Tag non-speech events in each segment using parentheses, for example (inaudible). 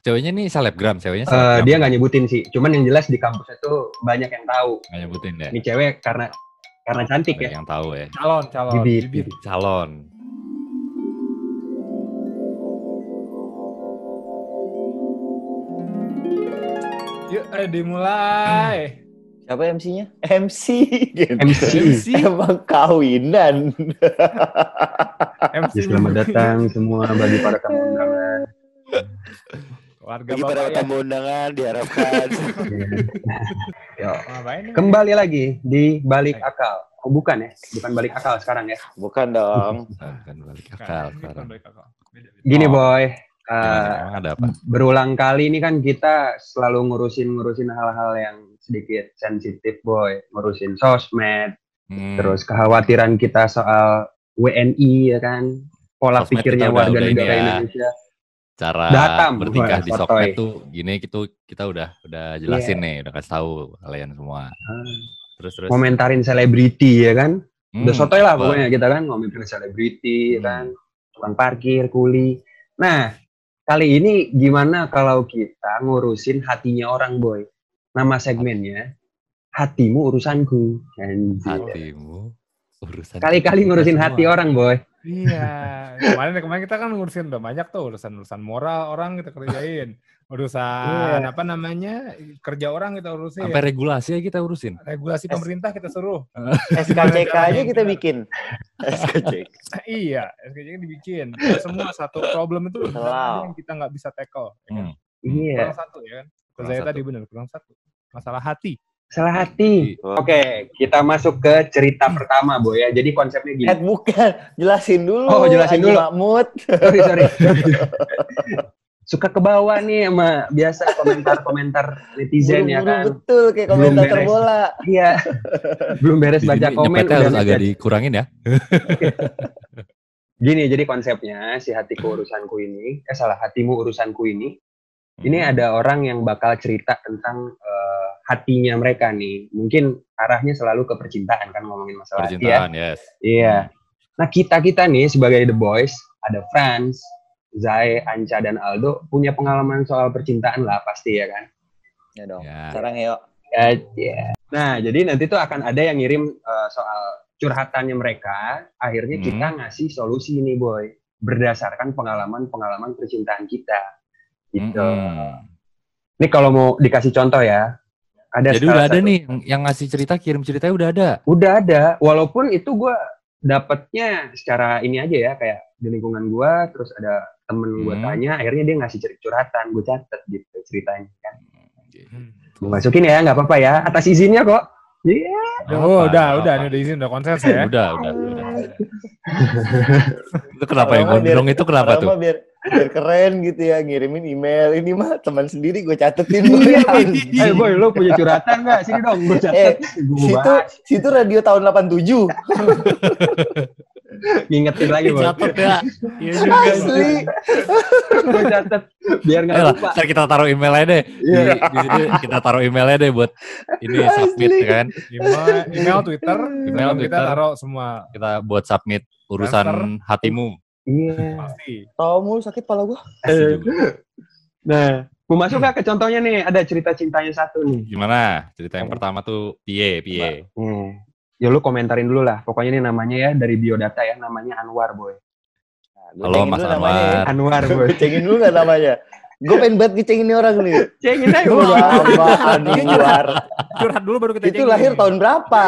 Ceweknya nih selebgram, ceweknya Eh, selebgram. dia nggak nyebutin sih. Cuman yang jelas di kampus itu banyak yang tahu. Nggak nyebutin deh. Ini cewek karena karena cantik Banyak ya. yang tahu ya. Calon, calon. Bibit. Bibit. Calon. Yuk, eh, dimulai. Siapa MC-nya? MC. gitu. (laughs) MC. MC. Emang kawinan. MC. Ya, selamat datang semua bagi para tamu undangan. (laughs) Warga Bagi para ya. tamu undangan diharapkan. (laughs) Yo. Kembali lagi di balik akal. Oh bukan ya, bukan balik akal sekarang ya. Bukan dong. Bukan, balik akal sekarang. Gini boy, eh, ada apa? berulang kali ini kan kita selalu ngurusin-ngurusin hal-hal yang sedikit sensitif boy, ngurusin sosmed, Hmm, terus kekhawatiran kita soal WNI ya kan, pola Sosmed pikirnya warga negara ya. Indonesia. Cara Batam, bertingkah di sosmed tuh gini gitu kita udah udah jelasin Iya. nih, udah kasih tahu kalian semua. Ah, Terus terus. Komentarin selebriti ya kan, udah Hmm, sotoy lah pokoknya kita kan ngomongin selebriti ya Hmm. kan, tukang parkir, kuli. Nah kali ini gimana kalau kita ngurusin hatinya orang boy? Nama segmennya hatimu urusanku. Anjir. Hatimu urusan Kali-kali ngurusin semua. hati orang boy. Iya. Kemarin kemarin kita kan ngurusin udah banyak tuh urusan-urusan moral orang kita kerjain. Urusan apa namanya? Kerja orang kita urusin. Sampai regulasi kita urusin. Regulasi pemerintah kita suruh. (laughs) SKCK aja kita bikin. SKCK. (laughs) iya, SKJ dibikin. Semua satu problem itu Wow. yang kita nggak bisa tackle. Ya kan? Hmm. Iya. Kurang satu ya kan. Kurang saya tadi benar kurang satu. Masalah hati. Salah hati. Oke, kita masuk ke cerita pertama, Boy ya. Jadi konsepnya gini. Eh bukan, jelasin dulu. Oh, jelasin dulu. Mahmud. Sorry, sorry. (laughs) Suka ke bawah nih sama biasa komentar-komentar netizen ya Buru-buru kan. betul kayak beres. bola. Iya. Belum beres baca komen udah harus agak dikurangin ya. Gini, jadi konsepnya si hatiku urusanku ini, eh salah, hatimu urusanku ini. Ini Hmm. ada orang yang bakal cerita tentang eh, hatinya mereka nih. Mungkin arahnya selalu ke percintaan kan ngomongin masalah hati ya. percintaan, yes. Iya. Nah kita kita nih sebagai The Boys ada Franz, Zai, Anca dan Aldo punya pengalaman soal percintaan lah pasti ya kan. Ya dong. Ya. Sekarang yuk. Ya, ya. Nah jadi nanti tuh akan ada yang ngirim eh, soal curhatannya mereka. Akhirnya Hmm. kita ngasih solusi nih boy berdasarkan pengalaman-pengalaman percintaan kita. Gitu. Mm-mm. Ini kalau mau dikasih contoh ya. Ada Jadi udah ada satu- nih yang, yang ngasih cerita kirim ceritanya udah ada. Udah ada, walaupun itu gue dapetnya secara ini aja ya, kayak di lingkungan gue, terus ada temen gue Hmm. tanya, akhirnya dia ngasih cerita curhatan, gue catet gitu ceritanya kan. Hmm. Gue masukin ya, nggak apa-apa ya, atas izinnya kok. Iya. Oh, Apa, udah, apa. udah, ini udah izin, udah konsen ya. Udah, udah, udah. (laughs) itu kenapa yang gondrong itu kenapa tuh? biar biar keren gitu ya ngirimin email ini mah teman sendiri gue catetin Iya, boy. Eh boy, lo punya curhatan nggak? Sini dong, gue catet. gue situ bahas, situ radio tahun 87 ngingetin lagi boy. Catat ya. Iya juga. asli gue catet, biar nggak lah, lupa. ntar kita taruh emailnya deh. Di, Iya. di sini kita taruh emailnya deh buat ini submit Asli. kan. Email, email Twitter, Email, email kita Twitter. taruh semua Kita buat submit urusan hatimu. Iya. pasti. tau mulu sakit pala gue Pasti juga. Nah, mau masuk nggak ke contohnya nih? Ada cerita cintanya satu nih. Gimana? Cerita yang pertama tuh pie, pie. Hmm. Ya lu komentarin dulu lah. Pokoknya ini namanya ya dari biodata ya, namanya Anwar boy. Halo, Mas Anwar. Anwar boy. (laughs) cengin dulu gak namanya gue pengen banget ngecengin ini orang nih. Cengin aja apa Anwar Curhat dulu baru kita itu cengin. lahir tahun berapa?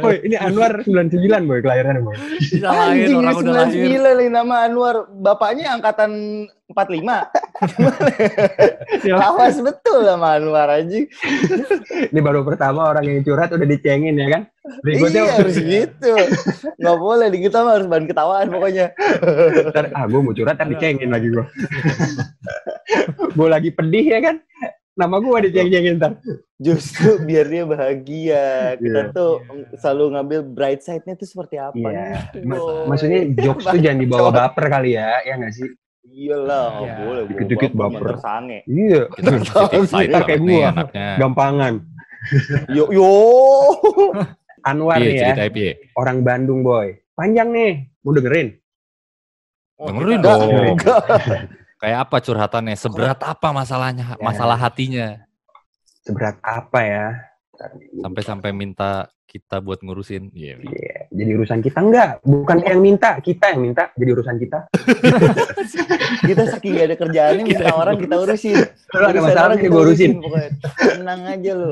Boy, ini Anwar 99 boy kelahirannya boy. Anjing orang udah lahir. 99 nih nama Anwar. Bapaknya angkatan 45 Ya, awas betul sama Anwar anjing. Ini baru pertama orang yang curhat udah dicengin ya kan. Berikutnya iya harus gitu nggak boleh di kita mah harus bahan ketawaan pokoknya Ntar, ah gue mau curhat ntar dicengin lagi gue. (laughs) gue lagi pedih ya kan. Nama gue diceng-cengin ntar. justru biar dia bahagia kita Iya. tuh selalu ngambil bright side-nya tuh seperti apa Iya. gitu, Ma- maksudnya jokes tuh jangan dibawa baper kali ya, ya nggak sih? iyalah nggak Iya. boleh Dikit-dikit baper, Iya. (laughs) Kita kayak anaknya. Gampangan. yo yo Anwar Pie, nih ya, pie. orang Bandung boy. Panjang nih, mau dengerin? Oh, Dengerin dong. enggak (laughs) Kayak apa curhatannya? Seberat apa masalahnya? Ya. Masalah hatinya? Seberat apa ya? Sampai-sampai minta kita buat ngurusin. Iya. Iya, jadi urusan kita enggak, bukan yang minta, kita yang minta jadi urusan kita. (laughs) Kita saking gak ada kerjaannya Kita minta orang kita urusin. Kalau ada masalah orang kita urusin. pokoknya. Tenang aja lu.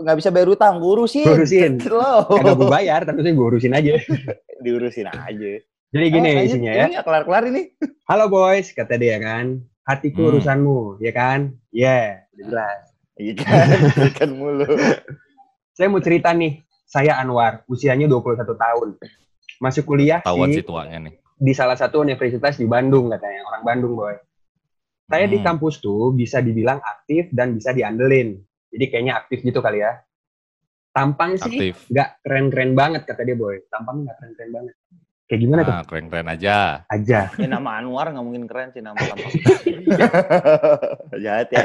Gak bisa bayar utang, gue urusin. Gue urusin. Lo. Kagak gue bayar, tapi saya gue urusin aja. (laughs) Diurusin aja. Jadi gini lanjut. isinya ya. Ini gak kelar-kelar ini. Halo boys, kata dia kan. Hatiku Hmm. urusanmu, ya kan? Iya, udah jelas. Iya kan, (laughs) kan mulu. Saya mau cerita nih, saya Anwar, usianya 21 tahun. Masuk kuliah Tahuan di, si tuanya nih. di salah satu universitas di Bandung katanya, orang Bandung boy. Saya di Hmm. kampus tuh bisa dibilang aktif dan bisa diandelin. Jadi kayaknya aktif gitu kali ya. Tampang sih Aktif. nggak keren-keren banget kata dia boy. Tampang nggak keren-keren banget. Kayak gimana tuh? Nah, keren-keren aja. Aja. Ya nama Anwar nggak mungkin keren sih nama tampang. (laughs) Jahat ya.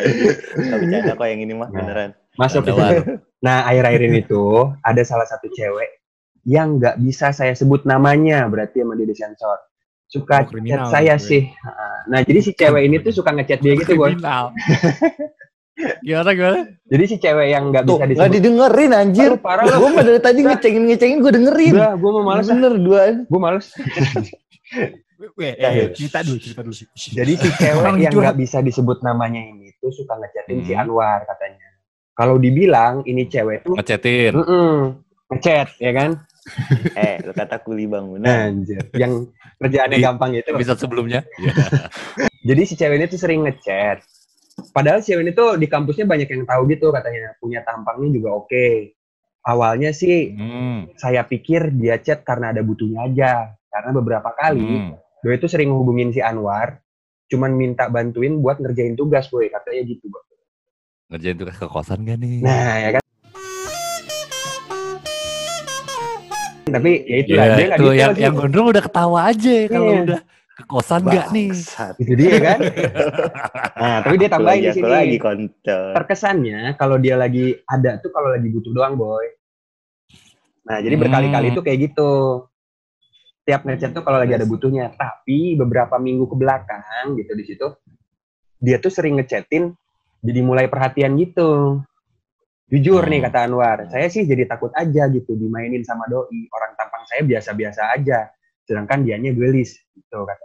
Gak bercanda kok yang ini mah Nah. beneran. Masuk war. Nah, akhir-akhir ini tuh ada salah satu cewek yang nggak bisa saya sebut namanya, berarti sama dia disensor. Suka Oh, chat saya sih. Nah, jadi si cewek ini tuh suka ngechat dia gitu, boy. (laughs) Gimana gimana? Jadi si cewek yang nggak Tuh, bisa disebut. didengerin anjir. Lu parah. Gue mah dari tadi ngecengin ngecengin gue dengerin. Udah, gue mau males. Bener duaan. Gue males. Weh, eh, ya. cerita dulu, cerita dulu. Jadi si cewek yang nggak bisa disebut namanya ini tuh suka ngechatin si Hmm. Anwar katanya. Kalau dibilang ini cewek tuh Ngechatin. mm ngechat, ya kan? (laughs) Eh, lu kata kuli bangunan. Anjir. Yang kerjaannya gampang itu. Episode sebelumnya. Iya. (laughs) Jadi si cewek ini tuh sering ngechat. Padahal si cewek ini tuh di kampusnya banyak yang tahu gitu katanya. Punya tampangnya juga oke. Awalnya sih Hmm. saya pikir dia chat karena ada butuhnya aja. Karena beberapa kali Hmm. dia itu sering ngehubungin si Anwar. Cuman minta bantuin buat ngerjain tugas, boy. Katanya gitu, Boy. Ngerjain tugas ke kosan gak nih? Nah, ya kan? Tapi ya itu Iya, lah, dia detail yang, yang gondrong udah ketawa aja kalau Iya. udah kosan gak nih? Itu dia kan? (laughs) nah, tapi dia tambahin di sini. lagi kontol. terkesannya kalau dia lagi ada tuh kalau lagi butuh doang boy nah jadi Hmm. berkali-kali tuh kayak gitu tiap ngechat tuh kalau lagi ada butuhnya tapi beberapa minggu ke belakang gitu di situ dia tuh sering ngechatin jadi mulai perhatian gitu jujur nih Hmm. kata Anwar saya sih jadi takut aja gitu dimainin sama doi orang tampang saya biasa-biasa aja sedangkan dianya gelis gitu kata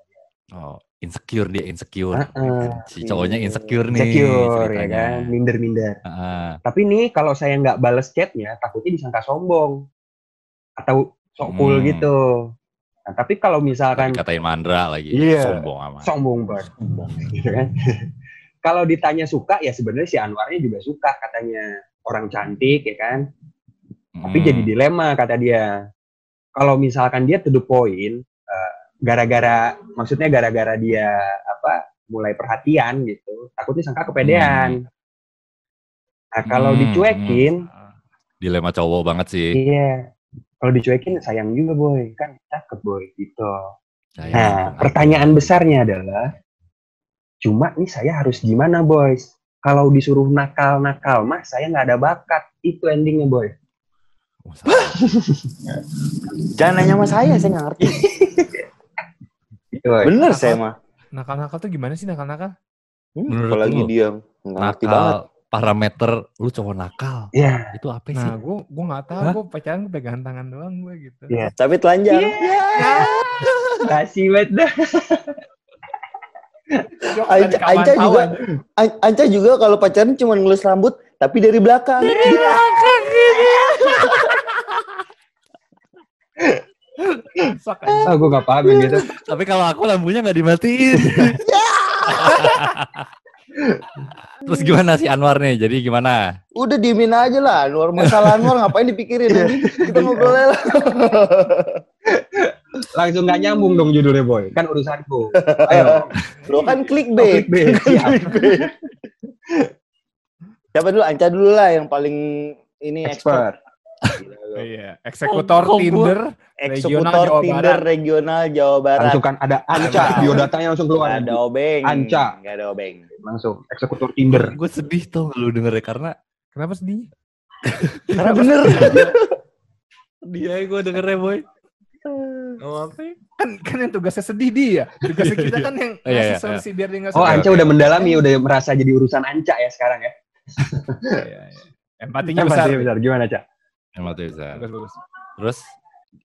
Oh, insecure dia insecure. Heeh. Si cowoknya insecure nih. secure ya kan minder-minder Heeh. Tapi nih kalau saya nggak bales chatnya, takutnya disangka sombong atau sok cool Hmm. gitu. Nah, tapi kalau misalkan Dikatain mandra lagi. Iya. Sombong amat. sombong banget, sombong (laughs) gitu kan. kalau ditanya suka, ya sebenarnya si Anwarnya juga suka katanya orang cantik ya kan. Tapi Hmm. jadi dilema kata dia. Kalau misalkan dia to the point, eh, gara-gara maksudnya gara-gara dia apa mulai perhatian gitu, takutnya sangka kepedean. Nah kalau Hmm, dicuekin, dilema cowok banget sih. Iya. Kalau dicuekin sayang juga boy, kan cakep boy gitu. Sayang. Nah, pertanyaan besarnya adalah, cuma nih saya harus gimana boys? Kalau disuruh nakal-nakal mah saya nggak ada bakat. Itu endingnya boy. (laughs) Jangan nanya sama saya, saya nggak ngerti. Gitu. Bener Nakal. saya mah. Nakal-nakal tuh gimana sih nakal-nakal? Hmm, Menurut apalagi lu? dia nggak ngerti banget. nakal parameter lu cowok nakal. Ya, Itu apa sih? Nah, gue gue nggak tahu, gue pacaran gue pegangan tangan doang gue gitu. Iya. Tapi telanjang. kasih banget dah. Anca- dari juga- Anca juga kalau pacaran cuma ngelus rambut, tapi dari belakang. Rusak, anjing. Oh, gue gak paham yang gitu. Tapi kalau aku lampunya nggak dimatiin. Terus gimana sih Anwar nih? Jadi gimana? Udah diemin aja lah. Luar masalah Anwar ngapain dipikirin? anjing? Kita ngobrol aja lah. Langsung gak nyambung dong judulnya boy. Kan urusanku. Ayo. Lo kan Oh, clickbait. clickbait, siap. Clickbait. Siapa dulu? Anca dulu lah yang paling ini expert. Expert. Iya, eksekutor gua- Tinder. Eksekutor Regional Jawa Tinder Barat. regional Jawa Barat. Langsung kan ada Anca. Biodatanya langsung keluar. Gak ada obeng. Anca. Gak ada obeng. Langsung. Eksekutor Tinder. Gue sedih tuh lu dengernya karena Kenapa sedih? Karena (laughs) bener. dia gue dengernya boy. Kan kan yang tugasnya sedih dia. Tugasnya kita kan yang Iya, (laughs) iya, ngasih iya. solusi biar dia nggak Oh. Anca udah mendalami, udah merasa jadi urusan Anca ya sekarang ya. Iya, iya. Empatinya besar. Empatinya besar. Gimana, Cak? Bisa. Bagus, bagus. Terus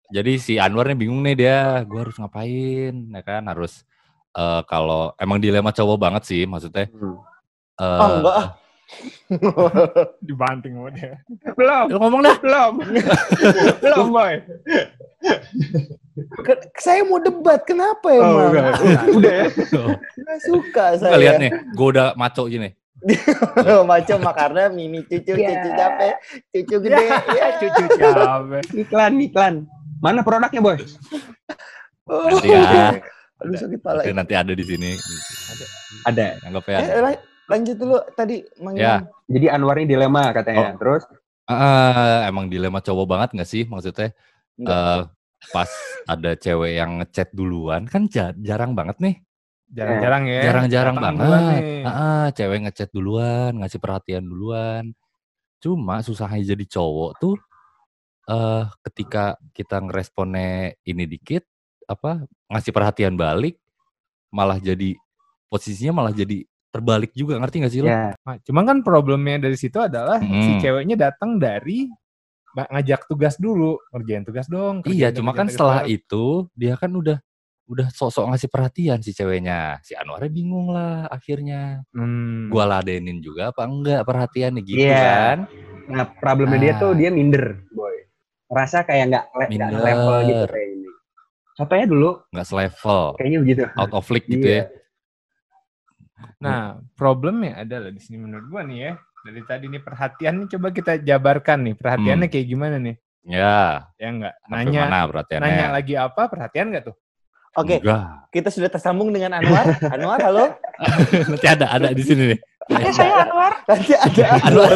jadi si Anwar nih bingung nih dia, gue harus ngapain, ya kan? Harus eh, kalau emang dilema cowok banget sih, maksudnya. Hmm. eh, Ah, enggak. (laughs) Dibanting sama dia. Belum, Lu ngomong dah. belum. (laughs) belum, boy. Saya mau debat, kenapa Oh, emang? enggak. (laughs) Udah ya. Nggak suka saya. lihat nih, gue udah maco gini. (laughs) Macam karena mimi cucu, Iya. cucu capek, cucu gede. Ya, cucu capek. Iklan, iklan. Mana produknya, boy? Nanti ya, Aduh sakit pala. nanti, nanti ada di sini. Ada. Anggap Eh, ya. lan- lanjut dulu tadi Mang Ya. Jadi Anwar ini dilema katanya. Terus Ah, emang dilema cowok banget gak sih? Maksudnya Enggak. eh, pas ada cewek yang ngechat duluan, kan ja- jarang banget nih. Jarang-jarang ya. Jarang-jarang banget. Ah, ah, cewek ngechat duluan, ngasih perhatian duluan. Cuma susahnya jadi cowok tuh eh ketika kita ngeresponnya ini dikit apa ngasih perhatian balik malah jadi posisinya malah jadi terbalik juga ngerti gak sih lo? Nah, Cuma kan problemnya dari situ adalah si Hmm. ceweknya datang dari ngajak tugas dulu, ngerjain tugas dong. Iya, cuma kan setelah itu dia kan udah udah sok-sok ngasih perhatian si ceweknya. Si Anwarnya bingung lah akhirnya. Hmm. Gua ladenin juga apa enggak perhatiannya gitu Iya. kan. nah problemnya dia Ah. tuh dia minder, boy. Rasa kayak nggak le- nggak Minder. level gitu kayak ini. Contohnya dulu, Nggak selevel, kayaknya begitu. out of league gitu Iya. ya. Nah, problemnya adalah di sini menurut gua nih ya. Dari tadi nih perhatian nih coba kita jabarkan nih. Perhatiannya kayak gimana nih? Ya, Ya enggak? Nanya mana perhatiannya? nanya lagi apa? Perhatian enggak tuh? Oke, Enggak. kita sudah tersambung dengan Anwar. Anwar, halo. (laughs) Nanti ada ada di sini nih. Ya, saya Anwar. Nanti ada Anwar.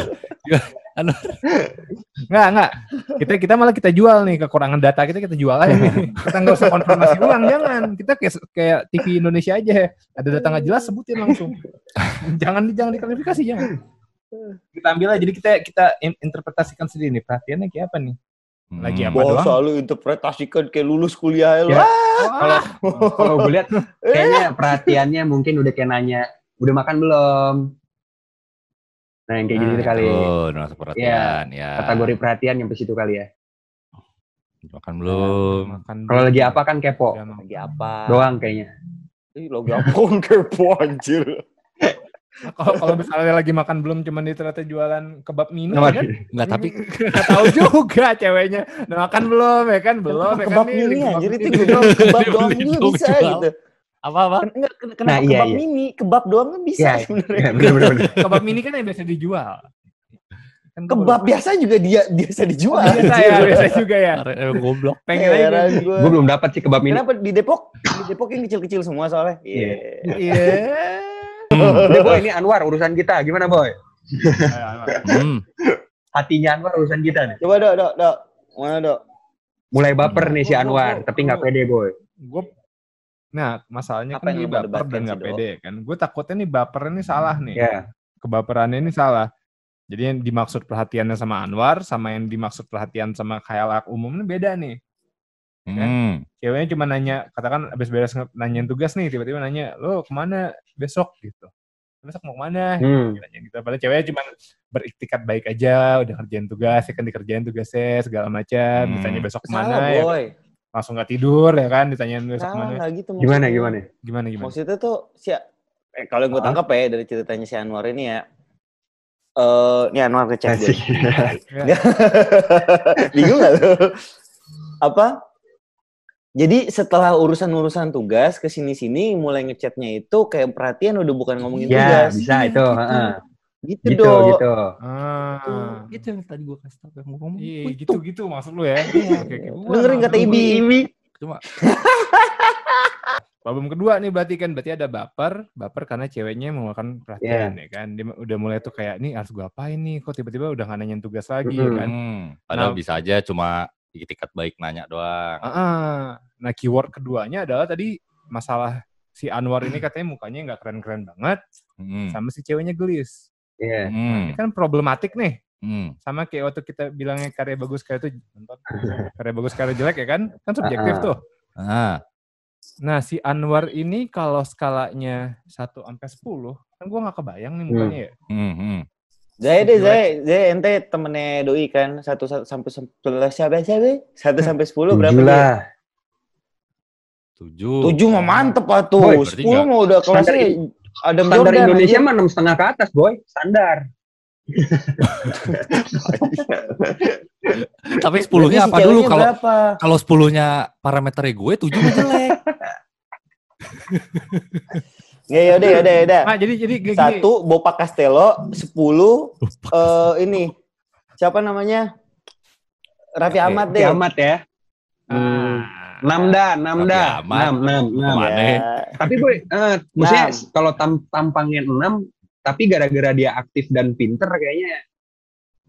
Enggak, enggak. Kita kita malah kita jual nih kekurangan data kita kita jual aja nih. Kita nggak usah konfirmasi ulang jangan. Kita kayak kayak TV Indonesia aja. Ada data nggak jelas sebutin langsung. jangan jangan diklarifikasi jangan. Kita ambil aja jadi kita kita in- interpretasikan sendiri nih perhatiannya kayak apa nih. Lagi Hmm. apa? Doang? selalu interpretasikan kayak lulus kuliah. Ya. Kalau Kalau gue lihat (laughs) kayaknya perhatiannya mungkin udah kayak nanya, udah makan belum? Nah, yang kayak Nah, gitu kali. Oh, nasa perhatian ya. Kategori perhatian yang ke situ kali ya. Makan belum? makan Kalau lagi apa kan kepo. Lagi apa? doang kayaknya. Ih, lo gampang kepo anjir. Kalau kalau misalnya lagi makan belum cuman di ternyata jualan kebab mini Nama- kan? Enggak, tapi Nggak tahu juga ceweknya. Nah, makan belum ya kan? Belum ya kan? kebab nih, mini kebab anjir itu mini. kebab (laughs) doang dong, bisa jual. gitu. apa-apa? Ken- Enggak, ken- kenapa Nah, iya, kebab iya. mini? Kebab doang kan bisa Iya, sebenarnya. Ya, bener, bener, bener. Kebab mini kan yang biasa dijual. Kan Kebab biasa juga dia biasa dijual. Oh, biasa ya, biasa (laughs) juga ya. Eh, goblok. Pengen aja gue. Gue belum dapat sih kebab ini. Kenapa di Depok? Di Depok yang kecil-kecil semua soalnya. Iya. Iya. Iya. Ini boy, ini Anwar urusan kita. Gimana boy? Hmm. Hatinya Anwar urusan kita nih. Coba dok, dok, dok. Mana dok? Mulai baper nih si Anwar, tapi nggak pede boy. Gue Nah, masalahnya Apa kan dia baper dan nggak pede kan. Gue takutnya nih bapernya nih salah nih. Ya, Kebaperannya ini salah. Jadi yang dimaksud perhatiannya sama Anwar sama yang dimaksud perhatian sama khayal umum ini beda nih. Hmm. Ceweknya cuma nanya, katakan abis beres nanyain tugas nih, tiba-tiba nanya, lo ke mana besok gitu. Besok mau ke mana? hmm. Nanya gitu. Padahal ceweknya cuma beriktikat baik aja, udah kerjain tugas, ya kan dikerjain tugasnya segala macam. Hmm. Ditanya besok Salah ke mana, ya boy. langsung nggak tidur ya kan, ditanyain besok Salah ke mana. gitu. Gimana maksudnya. gimana? Gimana gimana? Maksudnya tuh si eh, kalau yang gue tangkap ya dari ceritanya si Anwar ini ya. Eh, ini Anwar ngechat gue. Asik. (laughs) Bingung gak lu? Apa? Jadi setelah urusan-urusan tugas ke sini-sini mulai ngechatnya itu kayak perhatian udah bukan ngomongin Ya, tugas. bisa itu. heeh. Gitu, Gitu, dong. gitu. Ah. Itu yang tadi gua kasih tau yang gua ngomong. Iya, gitu-gitu maksud lu ya. Iya. Oke, oke. Gua Dengerin kata gua- Ibi. Cuma Problem kedua nih berarti kan berarti ada baper, baper karena ceweknya mengeluarkan perhatian ya kan. Dia udah mulai tuh kayak nih harus gua apain nih kok tiba-tiba udah nggak nanyain tugas lagi ya Mm-mm. kan. hmm, padahal Nah. bisa aja cuma itikat baik nanya doang. Ah, ah. Nah, keyword keduanya adalah tadi masalah si Anwar ini katanya mukanya nggak keren-keren banget Hmm. sama si ceweknya gelis. Iya. Hmm. Ini kan problematik nih. Hmm. Sama kayak waktu kita bilangnya karya bagus karya itu nonton. (laughs) Karya bagus karya jelek ya kan? Kan subjektif Ah, ah. tuh. Ah, Nah, si Anwar ini kalau skalanya 1 sampai 10, kan gua nggak kebayang nih mukanya ya. hmm, hmm. Zai deh, Zai, Zai ente temennya doi kan satu satu sampai sebelas siapa siapa? Satu sampai sepuluh berapa lah. Tujuh. Tujuh mah mantep lah tuh. Sepuluh mah udah kelasnya Adam Standar Jordan. Indonesia mah enam setengah ke atas, boy. Standar. (laughs) Tapi sepuluhnya apa dulu kalau kalau sepuluhnya parameternya gue tujuh jelek. (laughs) Ya yaudah yaudah yaudah. Nah, jadi jadi gini. Satu Bopa Castello, sepuluh eh ini siapa namanya? Raffi Oke. Ahmad deh. Kiamat ya. Hmm. Ah, Enam dah, enam Raffi dah. Ahmad. Enam, enam, enam. Ya. Tapi boy, eh, maksudnya Enam. kalau tam- tampangnya enam, tapi gara-gara dia aktif dan pinter kayaknya,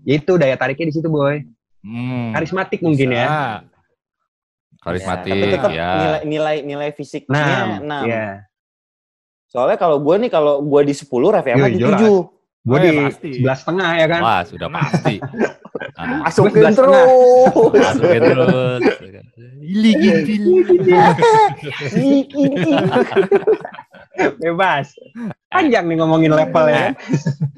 ya itu daya tariknya di situ boy. Hmm, Karismatik mungkin ya. bisa. karismatik Tapi tetap ya. nilai nilai nilai fisiknya Enam. enam. Soalnya kalau gue nih kalau gue di 10 Raffi Ahmad di jelas. 7. Gue Oh, di ya, pasti. sebelas setengah ya kan. Wah, sudah pasti. (laughs) Ah, Masukin terus. masukin terus. Ligin (laughs) Bebas. Panjang nih ngomongin level ya.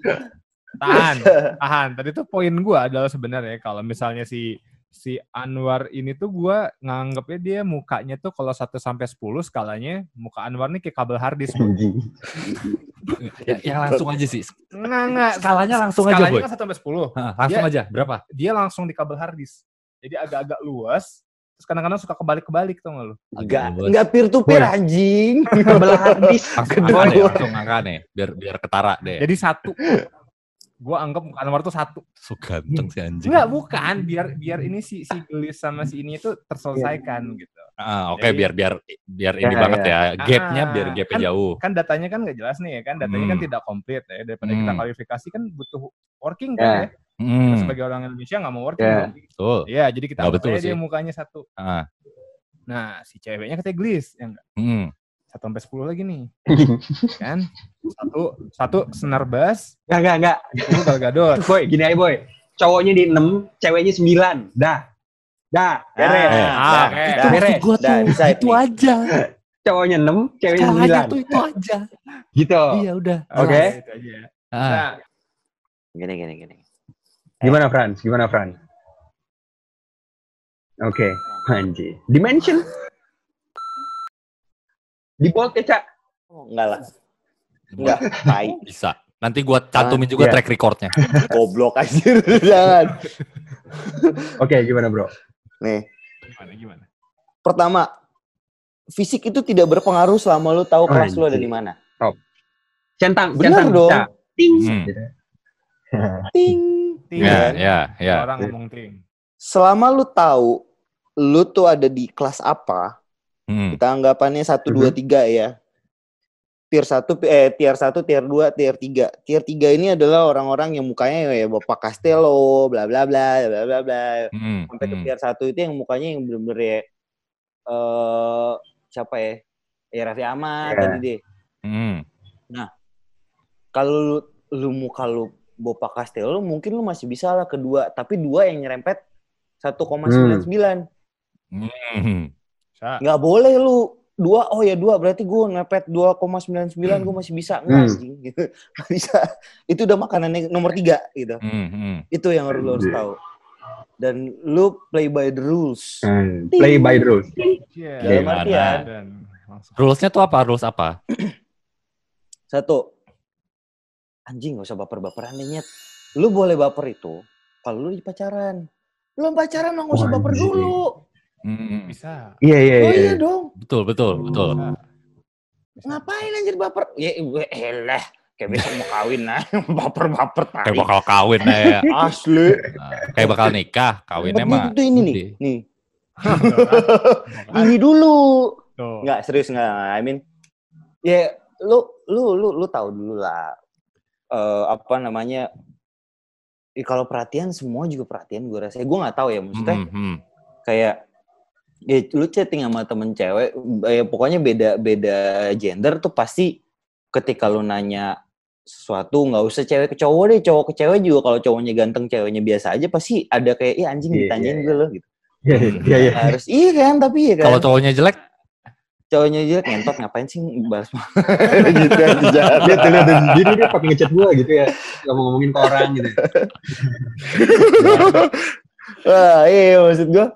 (laughs) Tahan, tahan. Tadi tuh poin gua adalah sebenarnya kalau misalnya si si Anwar ini tuh gua nganggepnya dia mukanya tuh kalau 1 sampai 10 skalanya muka Anwar nih kayak kabel harddisk. (laughs) ya, yang langsung aja sih. Enggak, enggak. Skalanya langsung aja, Skalanya Boy. kan 1 sampai 10. Hah, langsung aja. Berapa? Dia langsung di kabel harddisk. Jadi agak-agak luas. Terus kadang-kadang suka kebalik-kebalik tau gak lu? Enggak, Agak enggak peer to peer Boy. anjing. Kabel harddisk. Langsung angka deh, langsung angka nih. Biar biar ketara deh. Jadi satu. Gua anggap muka Anwar tuh satu. So ganteng si anjing. Enggak, bukan. Biar biar ini si si gelis sama si ini itu terselesaikan gitu. Ah, oke Jadi- biar biar biar ini Ya, banget ya. Gapnya Ah, biar gapnya kan- jauh. kan datanya kan nggak jelas nih ya kan datanya kan Hmm. tidak komplit ya daripada kita Hmm. kualifikasi kan butuh working Ya. kan ya Kita Hmm, sebagai orang Indonesia nggak mau working Ya. dong. betul. Iya, jadi kita betul aja dia sih. mukanya satu. Ah, Nah, si ceweknya katanya glis, ya enggak? hmm. Satu sampai sepuluh lagi nih, (laughs) kan? Satu, satu senar bass, Enggak, enggak, enggak. sepuluh gal gadot. (laughs) Boy, gini aja boy. Cowoknya di 6, ceweknya 9. Dah. Dah, beres. Ah, dah, oke. Itu dah. maksud gua Dah, tuh, decide itu nih. aja. Cowoknya 6, ceweknya 9. tuh itu aja. Gitu. Iya udah. Oke. Nah, itu aja. Ah, Nah, Gini gini gini. Gimana Frans? Gimana Frans? Oke, anjir. Dimension. Di bold ya, Cak. Oh, enggak lah. Enggak, tai. bisa. Nanti gua cantumin Ah, juga iya. track recordnya. Goblok anjir. (laughs) Jangan. Oke, gimana, Bro? Nih, gimana gimana? pertama, fisik itu tidak berpengaruh selama lu tahu kelas lu ada Anjir. di mana. Centang, Bener centang, dong. Ting. Hmm. Gitu. Ting. Ting, Ya, ya, ya. Orang ngomong ting. Selama lu tahu lu tuh ada di kelas apa, Hmm. kita anggapannya 1 2 3 ya. Tier 1 eh tier 1, tier 2, tier 3. Tier 3 ini adalah orang-orang yang mukanya ya Bapak Castello, bla bla bla bla bla bla. Hmm. Sampai ke hmm. tier 1 itu yang mukanya yang bener-bener ya eh siapa ya? Ya Raffi Ahmad Ya. tadi deh. Hmm. Kalau lu, lu muka lu Bapak Castello mungkin lu masih bisa lah kedua, tapi dua yang nyerempet 1,99. Hmm. Bisa. Nggak boleh lu dua oh ya dua berarti gue ngepet 2,99 gue masih bisa nggak Hmm. anjing gitu (laughs) bisa itu udah makanannya nomor tiga gitu Hmm. Hmm. itu yang harus lu harus tahu dan lu play by the rules Hmm, Play by the rules. Iya. dalam artian. Rulesnya tuh apa? Rules apa? (clears throat) satu anjing gak usah baper-baperan deh nyet lu boleh baper itu kalau lu di pacaran belum pacaran mah nggak usah baper Anjing. dulu Hmm. Bisa. Iya, iya, oh iya. iya dong Betul, betul, betul. Bisa. Bisa. ngapain anjir baper ya gue elah kayak besok mau kawin nah (laughs) baper-baper Kayak tai bakal kawin ya. (laughs) asli Nah, kayak bakal nikah, kawinnya mah. itu ini nih nih (laughs) ini dulu. Enggak, serius enggak. I mean, ya lu lu lu lu tahu dulu lah eh apa namanya ya, kalau perhatian semua juga perhatian gue rasa gue nggak tahu ya maksudnya Hmm, hmm. kayak ya lu chatting sama temen cewek ya pokoknya beda beda gender tuh pasti ketika lu nanya sesuatu nggak usah cewek ke cowok deh cowok ke cewek juga kalau cowoknya ganteng ceweknya biasa aja pasti ada kayak iya anjing Iya, ditanyain iya, gue loh gitu Iya, iya, iya. harus iya kan tapi ya kan Kalau cowoknya jelek, cowoknya jelek ngentot ngapain sih bahas (laughs) gitu aja. Dia tuh sendiri dia pakai ngechat gua gitu ya. Ngomong-ngomongin ke orang gitu. (laughs) Wah, iya maksud gue.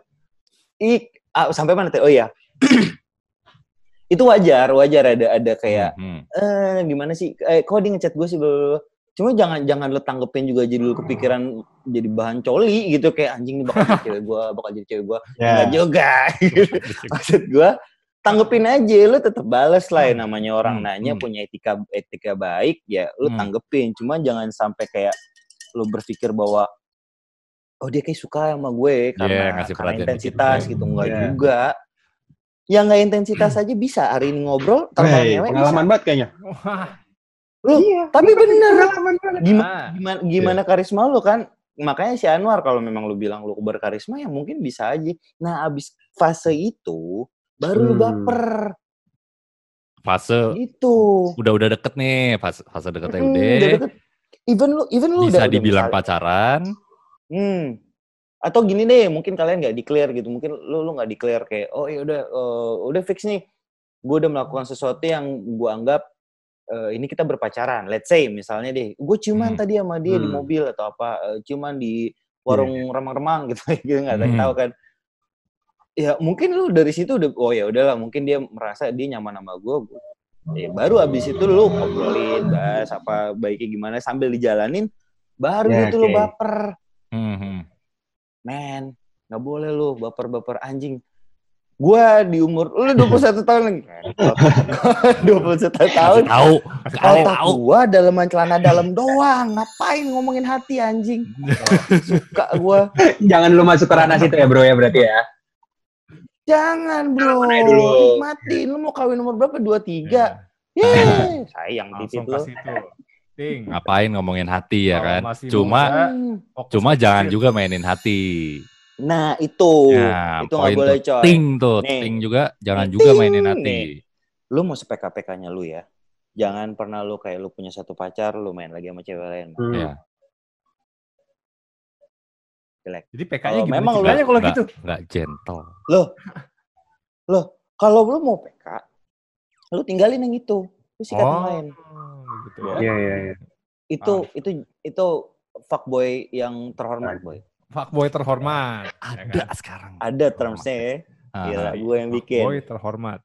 I, ah, sampai mana teh? Oh iya. (clears throat) itu wajar, wajar ada ada kayak Hmm. eh gimana sih? Eh kok dia ngechat gue sih blablabla. Cuma jangan jangan lo tanggepin juga jadi lo kepikiran jadi bahan coli gitu kayak anjing nih bakal jadi cewek gue, (laughs) bakal jadi cewek gue. Ya. Enggak juga. (laughs) Maksud gue tanggepin aja lo tetap bales lah ya namanya orang Hmm, nanya hmm. punya etika etika baik ya lo Hmm. tanggepin cuma jangan sampai kayak lo berpikir bahwa oh dia kayak suka sama gue karena, ngasih karena intensitas dikit. gitu enggak Iya. juga ya nggak intensitas aja bisa hari ini ngobrol tanpa Wey, ngewe bisa. pengalaman banget kayaknya. Wah, Lu, Iya. tapi bener banget. gimana ah, gimana gimana karisma lu kan makanya si Anwar kalau memang lu bilang lu berkarisma ya mungkin bisa aja nah abis fase itu baru lu Hmm. baper Fase gitu udah udah deket nih, fase, fase deketnya Hmm, udah. udah deket. even lu even lu Bisa udah, udah dibilang misal- pacaran. Hmm. Atau gini deh, mungkin kalian nggak declare gitu. Mungkin lu lu nggak declare kayak, oh ya udah, eh, udah fix nih. Gue udah melakukan sesuatu yang gue anggap eh, ini kita berpacaran. Let's say misalnya deh, gue ciuman Hmm. tadi sama dia di Hmm. mobil atau apa, eh, ciuman di warung remang-remang (laughs) gitu, gitu nggak Hmm. tahu kan. Ya mungkin lu dari situ udah, oh ya udahlah, mungkin dia merasa dia nyaman sama gue. Ya, baru abis itu lu ngobrolin, bahas apa baiknya gimana sambil dijalanin, baru Ya, itu lu oke. baper Hmm, hmm. men nggak boleh lu baper-baper anjing. Gua di umur lu 21 tahun lagi. (laughs) 21 tahun. Kasih tahu, otak tahu. gua daleman celana dalam doang. Ngapain ngomongin hati anjing? Suka gua. Jangan lu masuk ke ranah situ ya bro ya berarti ya. jangan bro. Nikmatin. Lu mau kawin nomor berapa? 23 Yeay, sayang langsung titit ke lu Ting. Ngapain ngomongin hati ya Kalau kan? masih Cuma muda, cuma jangan juga mainin hati. nah itu Ya, itu nggak poin boleh coy Ting tuh, Nih. ting juga jangan Nih, juga ting, mainin hati. nih. lu mau sepeka-pekanya lu ya jangan pernah lu kayak lu punya satu pacar lu main lagi sama cewek lain Hmm. Ya, jelek Jadi PK-nya gimana memang lu- kalau gitu? nggak gentle. loh loh kalau lu mau PK lu tinggalin yang itu lu sikat yang lain gitu ya. Iya iya iya. itu itu itu fuckboy yang terhormat boy Fuckboy terhormat. ya Ada kan? sekarang. ada termsnya ya Ah, Gila, gue yang bikin Fuckboy terhormat.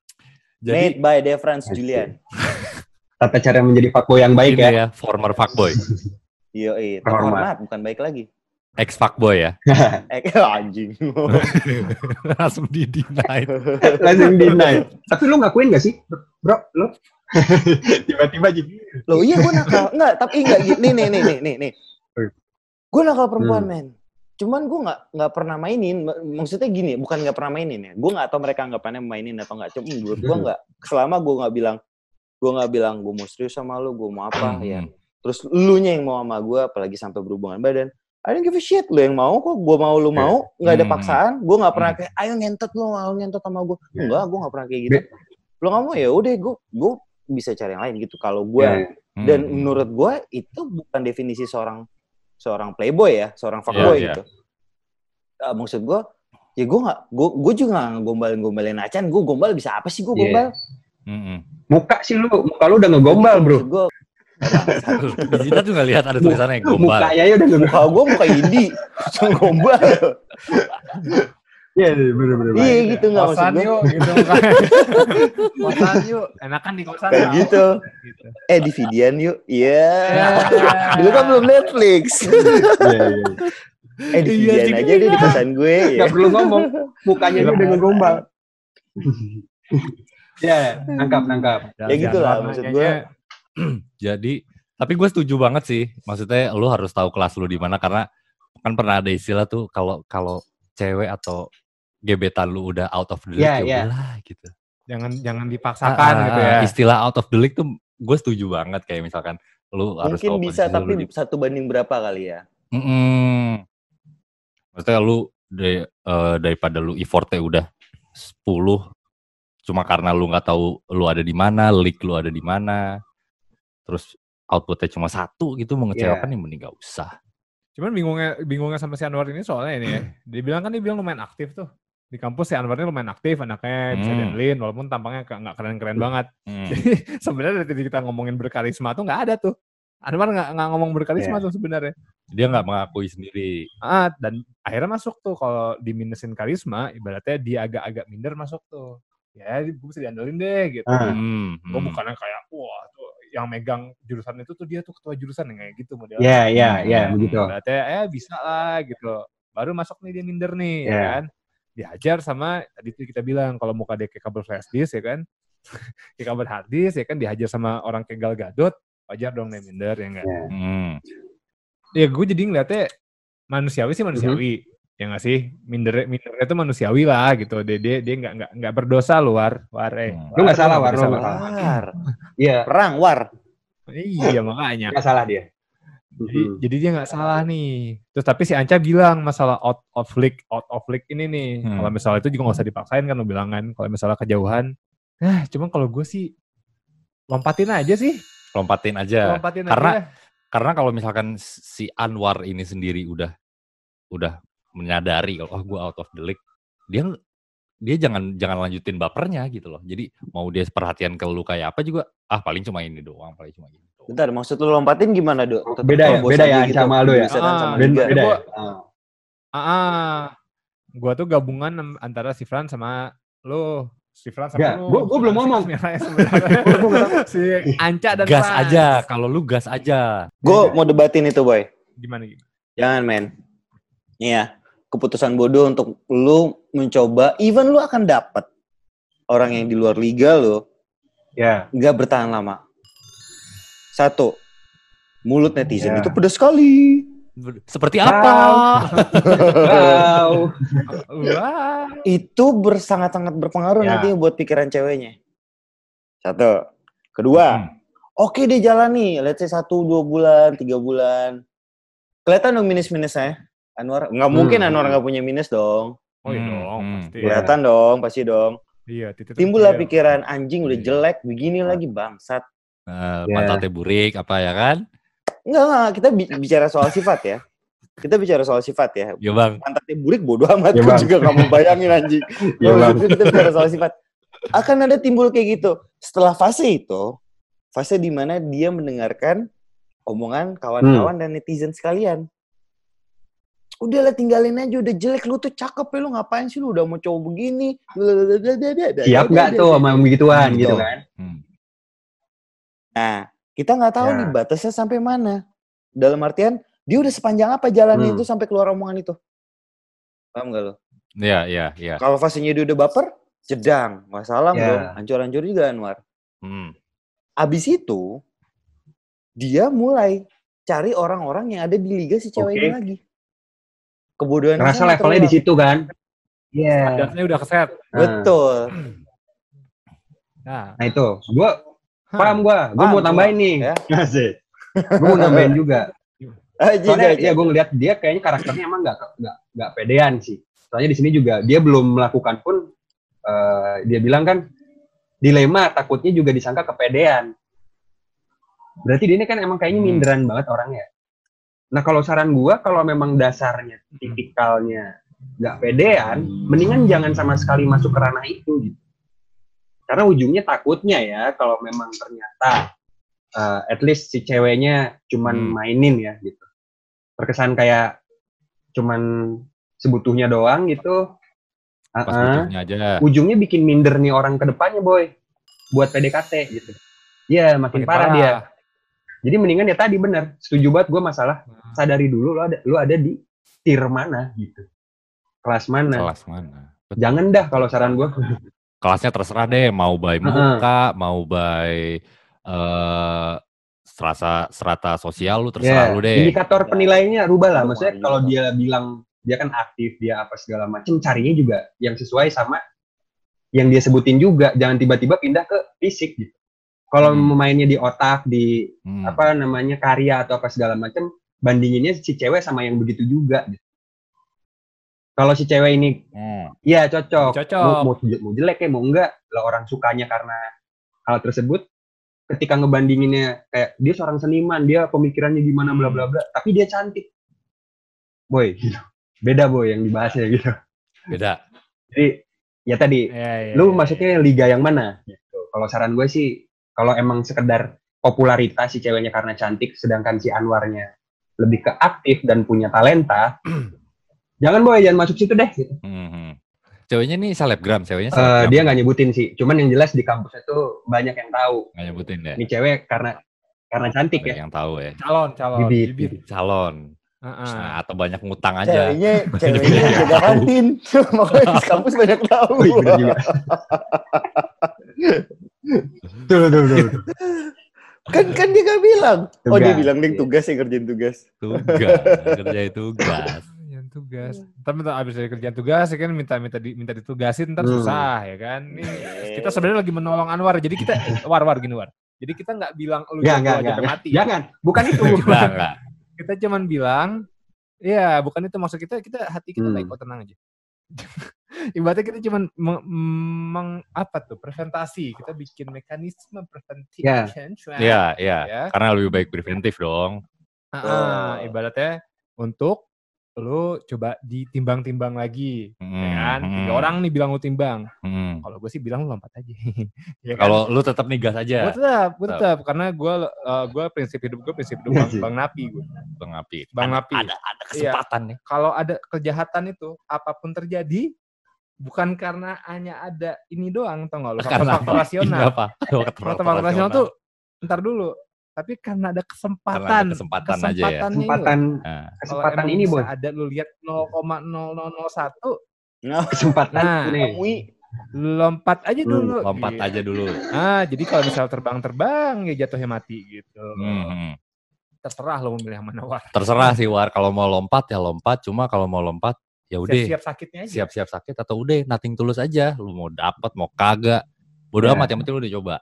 Jadi made by Devrans Julian (laughs) Tata cara menjadi fuckboy yang baik ini ya. ya, former fuckboy, (laughs) iya iya Terhormat. terhormat bukan baik lagi ex fuckboy ya. (laughs) eh anjing Langsung di deny. Langsung deny. Tapi lu ngakuin gak sih, bro? Lu (laughs) tiba-tiba jadi. Loh iya gue nakal. Enggak, tapi enggak gitu. Nih, nih, nih, nih, nih, nih. Hmm. Gue nakal perempuan, Hmm. men. Cuman gue nggak nggak pernah mainin. Maksudnya gini, bukan nggak pernah mainin ya. Gue nggak tahu mereka anggapannya mainin atau nggak. Cuma menurut gue Hmm. nggak. Selama gue nggak bilang, gue nggak bilang gue mau serius sama lu, gue mau apa Hmm. ya. Terus lu nya yang mau sama gue, apalagi sampai berhubungan badan. I don't give a shit. Lu yang mau kok. Gue mau, lu mau. Nggak ada Hmm. paksaan. Gue nggak pernah Hmm. kayak, ayo ngentot lu, ayo ngentot sama gue. Ya. Enggak, gue nggak pernah kayak gitu. Lu nggak mau ya udah, gue gue bisa cari yang lain gitu. Kalau gue Ya, dan Hmm. menurut gue itu bukan definisi seorang seorang playboy ya, seorang fuckboy Iya, gitu. Ah, maksud gue, ya gue nggak, gue gue juga nggak ngombalin gombalin acan. Gue gombal bisa apa sih gue Iya. gombal? Mm-mm. Muka sih lu, muka lu udah ngegombal, bro. Gue, Di Zita tuh nggak lihat ada tulisannya gombal. Mukanya ya udah ngegombal. muka gue muka indie, (laughs) langsung gombal. (laughs) Iya, bener-bener. iya gitu nggak maksud Kosan gue. yuk gitu kan. (laughs) kosan yuk. Enakan di kosan. Kayak gitu. Gitu. Eh di Vidian yuk. Iya. Ya. Dulu kan belum Netflix. (laughs) Iya, iya. eh di Iya, Vidian aja deh di kosan gue. Ya. Gak perlu ngomong, mukanya dia udah ngegombal. (laughs) Ya, nangkap, nangkap. Ya gitu lah, maksud gue. (clears throat) Jadi, tapi gue setuju banget sih. Maksudnya lu harus tahu kelas lu di mana karena kan pernah ada istilah tuh kalau kalau cewek atau gebetan lu udah out of the league Iya, ya iya. udahlah gitu. jangan jangan dipaksakan Ah, gitu ya. Istilah out of the league tuh gue setuju banget kayak misalkan lu harus Mungkin bisa tapi di satu banding berapa kali ya? Mm-mm. Maksudnya lu dari, eh, daripada lu effortnya udah 10 cuma karena lu nggak tahu lu ada di mana, leak lu ada di mana, terus outputnya cuma satu gitu mengecewakan ya mending gak usah. Cuman bingungnya bingungnya sama si Anwar ini soalnya ini ya. (clears throat) Dia bilang kan dia bilang lumayan aktif tuh. Di kampus si Anwar ini lumayan aktif anaknya bisa Hmm. diandelin walaupun tampangnya nggak keren-keren banget. Hmm. (laughs) Jadi sebenarnya dari kita ngomongin berkarisma tuh nggak ada tuh. Anwar nggak ngomong berkarisma Iya. tuh sebenarnya. Dia nggak mengakui sendiri. Ah, dan akhirnya masuk tuh kalau diminusin karisma, ibaratnya dia agak-agak minder masuk tuh. Ya, gue bisa diandelin deh gitu. Ah. Hmm. Gue hmm. bukannya kayak wah tuh yang megang jurusan itu tuh dia tuh ketua jurusan yang kayak gitu modelnya. Ya, ya, Hmm. ya, begitu. Berarti eh bisa lah gitu. Baru masuk nih dia minder nih, ya Iya. kan? Dihajar sama tadi tuh kita bilang kalau muka dia kayak kabel flash disk ya kan. (laughs) kayak kabel hard disk ya kan dihajar sama orang kayak Gal Gadot, wajar dong dia minder ya enggak? Ya. Hmm. Ya gue jadi ngeliatnya manusiawi sih manusiawi. Ya nggak sih? Minder mindernya itu manusiawi lah gitu. Dia dia dia nggak nggak nggak berdosa luar, war eh. Hmm. Lu nggak salah, War, lu nggak salah. War. Iya, Perang, war. Iya makanya. nggak salah dia. Jadi, Mhm. jadi dia nggak salah nih. Terus tapi si Anca bilang masalah out of league, out of league ini nih. Hmm. Kalau misalnya itu juga nggak usah dipaksain kan lo bilang kan. Kalau misalnya kejauhan, nah cuma kalau gue sih lompatin aja sih, Lompatin aja. lompatin. Karena- aja. Karena kalau misalkan si Anwar ini sendiri udah udah menyadari kalau oh gue out of the league, dia dia jangan jangan lanjutin bapernya gitu loh. Jadi mau dia perhatian ke lu kayak apa juga, ah paling cuma ini doang, paling cuma ini. Bentar, maksud lu lompatin gimana, Dok? Beda ya, beda ya sama lu ya? Ah, sama Ben- liga. beda ya? Gua- Ah. Ah, ah. gue tuh gabungan antara si Fran sama lo. Si Fran sama Nggak, lu. gua- gua belum ngomong. (laughs) (laughs) si Anca dan Gas Fran. aja, kalau lu gas aja. Gue mau debatin itu, Boy. Gimana gimana? Jangan, men. Iya, keputusan bodoh untuk lu mencoba, even lu akan dapat orang yang di luar liga lu, Ya, nggak bertahan lama. Satu, mulut netizen Ya. itu pedas sekali. Seperti apa? wow. (laughs) Wah. Itu bersangat-sangat berpengaruh Ya. nanti buat pikiran ceweknya. Satu. Kedua, Hmm. oke deh jalani. Let's say satu, dua bulan, tiga bulan. Kelihatan dong minus-minusnya. Anwar, nggak mungkin Hmm. Anwar nggak punya minus dong. Oh iya Hmm, dong, hmm. pasti. Kelihatan dong, pasti dong. Iya, titik Timbul lah pikiran anjing udah Iya. jelek, begini lagi bangsat. Eh, Ya. pantatnya burik apa ya kan? Enggak, enggak, kita bi- bicara soal sifat ya. Kita bicara soal sifat ya. Ya bang. Pantatnya burik bodo amat, Ya, Bang. juga gak mau bayangin anjing. (laughs) Ya, Bang. kita bicara soal sifat. Akan ada timbul kayak gitu. Setelah fase itu, fase di mana dia mendengarkan omongan kawan-kawan dan netizen sekalian. Udahlah tinggalin aja, udah jelek lu tuh cakep ya lu ngapain sih lu udah mau cowok begini. Siap nggak tuh sama begituan Hmm, gitu tuh. kan? Hmm. Nah, kita nggak tahu Ya. nih batasnya sampai mana. Dalam artian, dia udah sepanjang apa jalannya Hmm. itu sampai keluar omongan itu. Paham gak lo? Iya, iya, iya. Kalau fasenya dia udah baper, jedang. Masalah Ya. dong. Hancur-hancur juga Anwar. Hmm. Abis itu, dia mulai cari orang-orang yang ada di liga si cewek Oke. ini lagi. Kebodohan Ngerasa levelnya di situ kan? Iya. Dasnya udah keset. Betul. Nah, Nah itu, gua hah. Paham gua, gua Paham mau gua, tambahin nih. ya. Asik. Gua mau nambahin juga. (laughs) Jadi Soalnya aja. ya gue ngeliat dia kayaknya karakternya emang nggak nggak nggak pedean sih. Soalnya di sini juga dia belum melakukan pun eh, dia bilang kan dilema takutnya juga disangka kepedean. Berarti dia ini kan emang kayaknya Hmm. minderan banget orangnya. Nah kalau saran gua kalau memang dasarnya tipikalnya nggak pedean, mendingan jangan sama sekali masuk ke ranah itu gitu. Karena ujungnya takutnya ya kalau memang ternyata eh, at least si ceweknya cuman Hmm. mainin ya gitu. Terkesan kayak cuman sebutuhnya doang gitu. Pas Uh-uh. butuhnya aja. Ujungnya bikin minder nih orang ke depannya boy. Buat PDKT gitu. Iya makin, Makin parah, dia. Jadi mendingan ya tadi bener. Setuju banget gue masalah sadari dulu lo ada lu ada di tier mana gitu. Kelas mana. Kelas mana? Betul. Jangan dah kalau saran gue. (laughs) Kelasnya terserah deh, mau by muka, mau by eh serasa serata sosial lu terserah Ya, lu deh. Indikator penilaiannya rubah lah. Maksudnya kalau dia bilang dia kan aktif, dia apa segala macem, carinya juga yang sesuai sama yang dia sebutin juga. Jangan tiba-tiba pindah ke fisik gitu. Kalau Hmm. mainnya di otak, di Hmm. apa namanya karya atau apa segala macem, bandinginnya si cewek sama yang begitu juga. Gitu. Kalau si cewek ini, Hmm. ya cocok. Cocok. Mau, mau, mau jelek ya, mau enggak, lah orang sukanya karena hal tersebut. Ketika ngebandinginnya kayak dia seorang seniman, dia pemikirannya gimana bla bla bla, tapi dia cantik. Boy, gitu. beda boy yang dibahasnya gitu. Beda. Jadi ya tadi Iya, iya, lu iya. maksudnya liga yang mana gitu. Kalau saran gue sih kalau emang sekedar popularitas si ceweknya karena cantik sedangkan si Anwarnya lebih ke aktif dan punya talenta jangan boy jangan masuk situ deh gitu. Mhm. Ceweknya nih selebgram, ceweknya Eh, selebgram. dia nggak nyebutin sih cuman yang jelas di kampus itu banyak yang tahu nggak nyebutin deh. ini cewek karena karena cantik Banyak ya yang tahu ya. calon, calon. Bibit, Bibit. bibit. Calon. Heeh. Nah, atau banyak ngutang aja. Ceweknya, (laughs) Banyak ceweknya yang jaga kantin. (laughs) Makanya di kampus banyak tahu. Wih, bener juga. Betul, betul, betul, betul. kan kan dia gak bilang. Oh dia Tugas. bilang dia tugas yang kerjain tugas. Tugas, kerjain tugas. Tugas. Ntar minta abis dari kerjaan tugas ya kan minta minta di, minta ditugasin ntar Hmm. susah ya kan. Nih kita sebenarnya lagi menolong Anwar. Jadi kita (laughs) war war gini war. Jadi kita nggak bilang lu aja nggak, sampai mati. Jangan, bukan (laughs) itu. Enggak, enggak. Kita cuman bilang Iya, bukan itu maksud kita. Kita hati kita Hmm. baik kok tenang aja. (laughs) Ibaratnya kita cuman meng, meng- apa tuh presentasi. Kita bikin mekanisme prevention. Iya, iya. Ya. Karena lebih baik preventif dong. Ah, Oh. ibaratnya untuk lu coba ditimbang-timbang lagi, ya Hmm, kan? Tiga hmm, orang nih bilang lu timbang. hmm. Kalau gue sih bilang lu lompat aja. (laughs) ya kan? Kalau lu tetap nih gas gue aja, tetap, gue tetap karena gue gue prinsip hidup gue prinsip hidup Iya bang, bang Napi gue. Bang Api. Bang ada, Api. Ada, ada kesempatan nih. Kalau ada kejahatan itu apa pun terjadi bukan karena hanya ada ini doang, tau gak lu? Karena Faktor-faktor Ini rasional. apa? Faktor-faktor rasional tuh ntar dulu. Tapi karena ada kesempatan, Karena ada kesempatan aja ya. kesempatannya ini. Kesempatan, kesempatan emang ini, bisa boy. ada lu lihat 0,0001 Nah, (laughs) Kesempatan Nah. lu lompat aja Hmm, dulu. lompat gitu. aja dulu. Ah, jadi kalau misal terbang-terbang ya jatuhnya mati gitu. Hmm. Terserah lo mau milih yang mana war. Terserah sih War, kalau mau lompat ya lompat, cuma kalau mau lompat ya udah Siap-siap sakitnya aja. siap-siap sakit atau udah nating tulus aja. Lu mau dapat mau kagak. Bodo Ya. amat yang penting lu udah coba.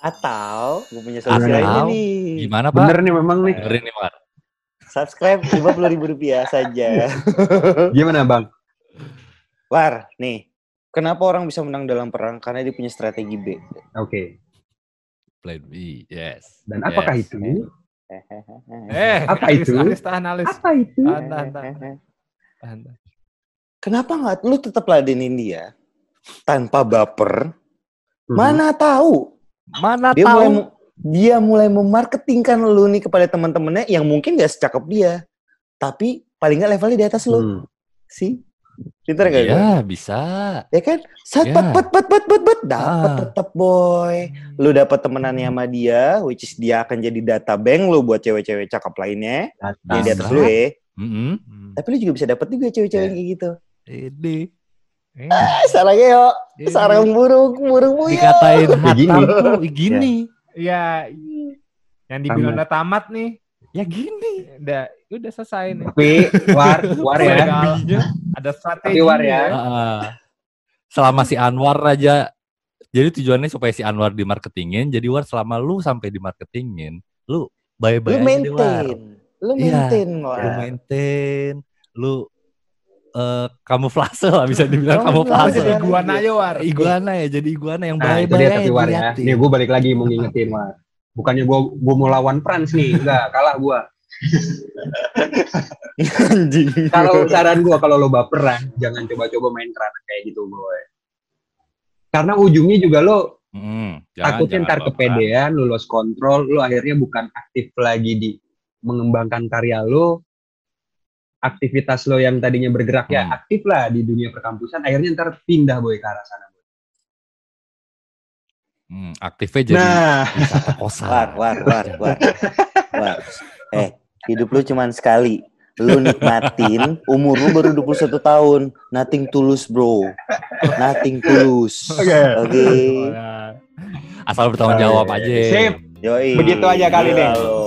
Atau gue punya solusi lainnya nih. Gimana Pak? Bener nih memang nih. Dengerin nih War. Subscribe lima puluh ribu rupiah saja. (laughs) Gimana bang? War, nih. Kenapa orang bisa menang dalam perang? Karena dia punya strategi B. Oke. Plan B, yes. Dan apakah Yes. itu? Eh, (laughs) Apa alis, itu? Alis tahan alis. Apa itu? Tahan, tahan, tahan. tahan, tahan. Kenapa nggak lu tetap ladenin dia tanpa baper? Mhm. Mana tahu Mana dia tahu? mulai mu- dia mulai memarketingkan lu nih kepada teman-temannya yang mungkin gak secakep dia, tapi paling nggak levelnya di atas lu. Hmm. sih. Pinter gak gue? Ya, bisa. Ya kan? Sat Ya. pat pat pat pat pat pat dapat Ah. tetap boy. Lu dapat temenannya sama dia, which is dia akan jadi data bank lu buat cewek-cewek cakep lainnya yang di atas lu ya. Mm-mm. Hmm. Tapi lu juga bisa dapet juga cewek-cewek Ya. kayak gitu. Ini (laughs) Eh, Ah, sarangnya yo, ini sarang burung, burung buyut. dikatain (laughs) Kayak gini. Iya, yang dibilang udah tamat nih, Ya gini. udah udah selesai nih. Tapi war, (laughs) war ya. Ada strategi. Tapi war ya. Heeh. selama si Anwar aja jadi tujuannya supaya si Anwar dimarketingin jadi War selama lu sampai dimarketingin lu Lu bye-bye aja War maintain. Lu Iya. maintain, lu War. maintain lu eh kamuflase lah bisa dibilang Kamuflase. Jadi iguana aja war. iguana ya jadi iguana yang Nah itu bye-bye dia aja tapi war ya. Nih gue balik lagi mau ngingetin war. Bukannya gue gue mau lawan France nih, enggak kalah gue. Anjing. Kalau saran gue kalau lo baperan, jangan coba-coba main kerana kayak gitu boy. Karena ujungnya juga lo Mm, jangan- takutnya jangan ntar baperan. kepedean, lu lost kontrol, lu akhirnya bukan aktif lagi di mengembangkan karya lo, aktivitas lo yang tadinya bergerak ya Hmm. aktif lah di dunia perkampusan, akhirnya ntar pindah boy ke arah sana. Boy. Hmm, aktifnya jadi Nah, wisata kosan War, war, war, war. War. Eh, hidup lu cuman sekali. Lu nikmatin, umur lu baru 21 tahun. Nothing tulus, bro. Nothing tulus. Oke. Oke. Nah, asal bertanggung jawab aja Sip. Yoi. Begitu aja kali nih. lu.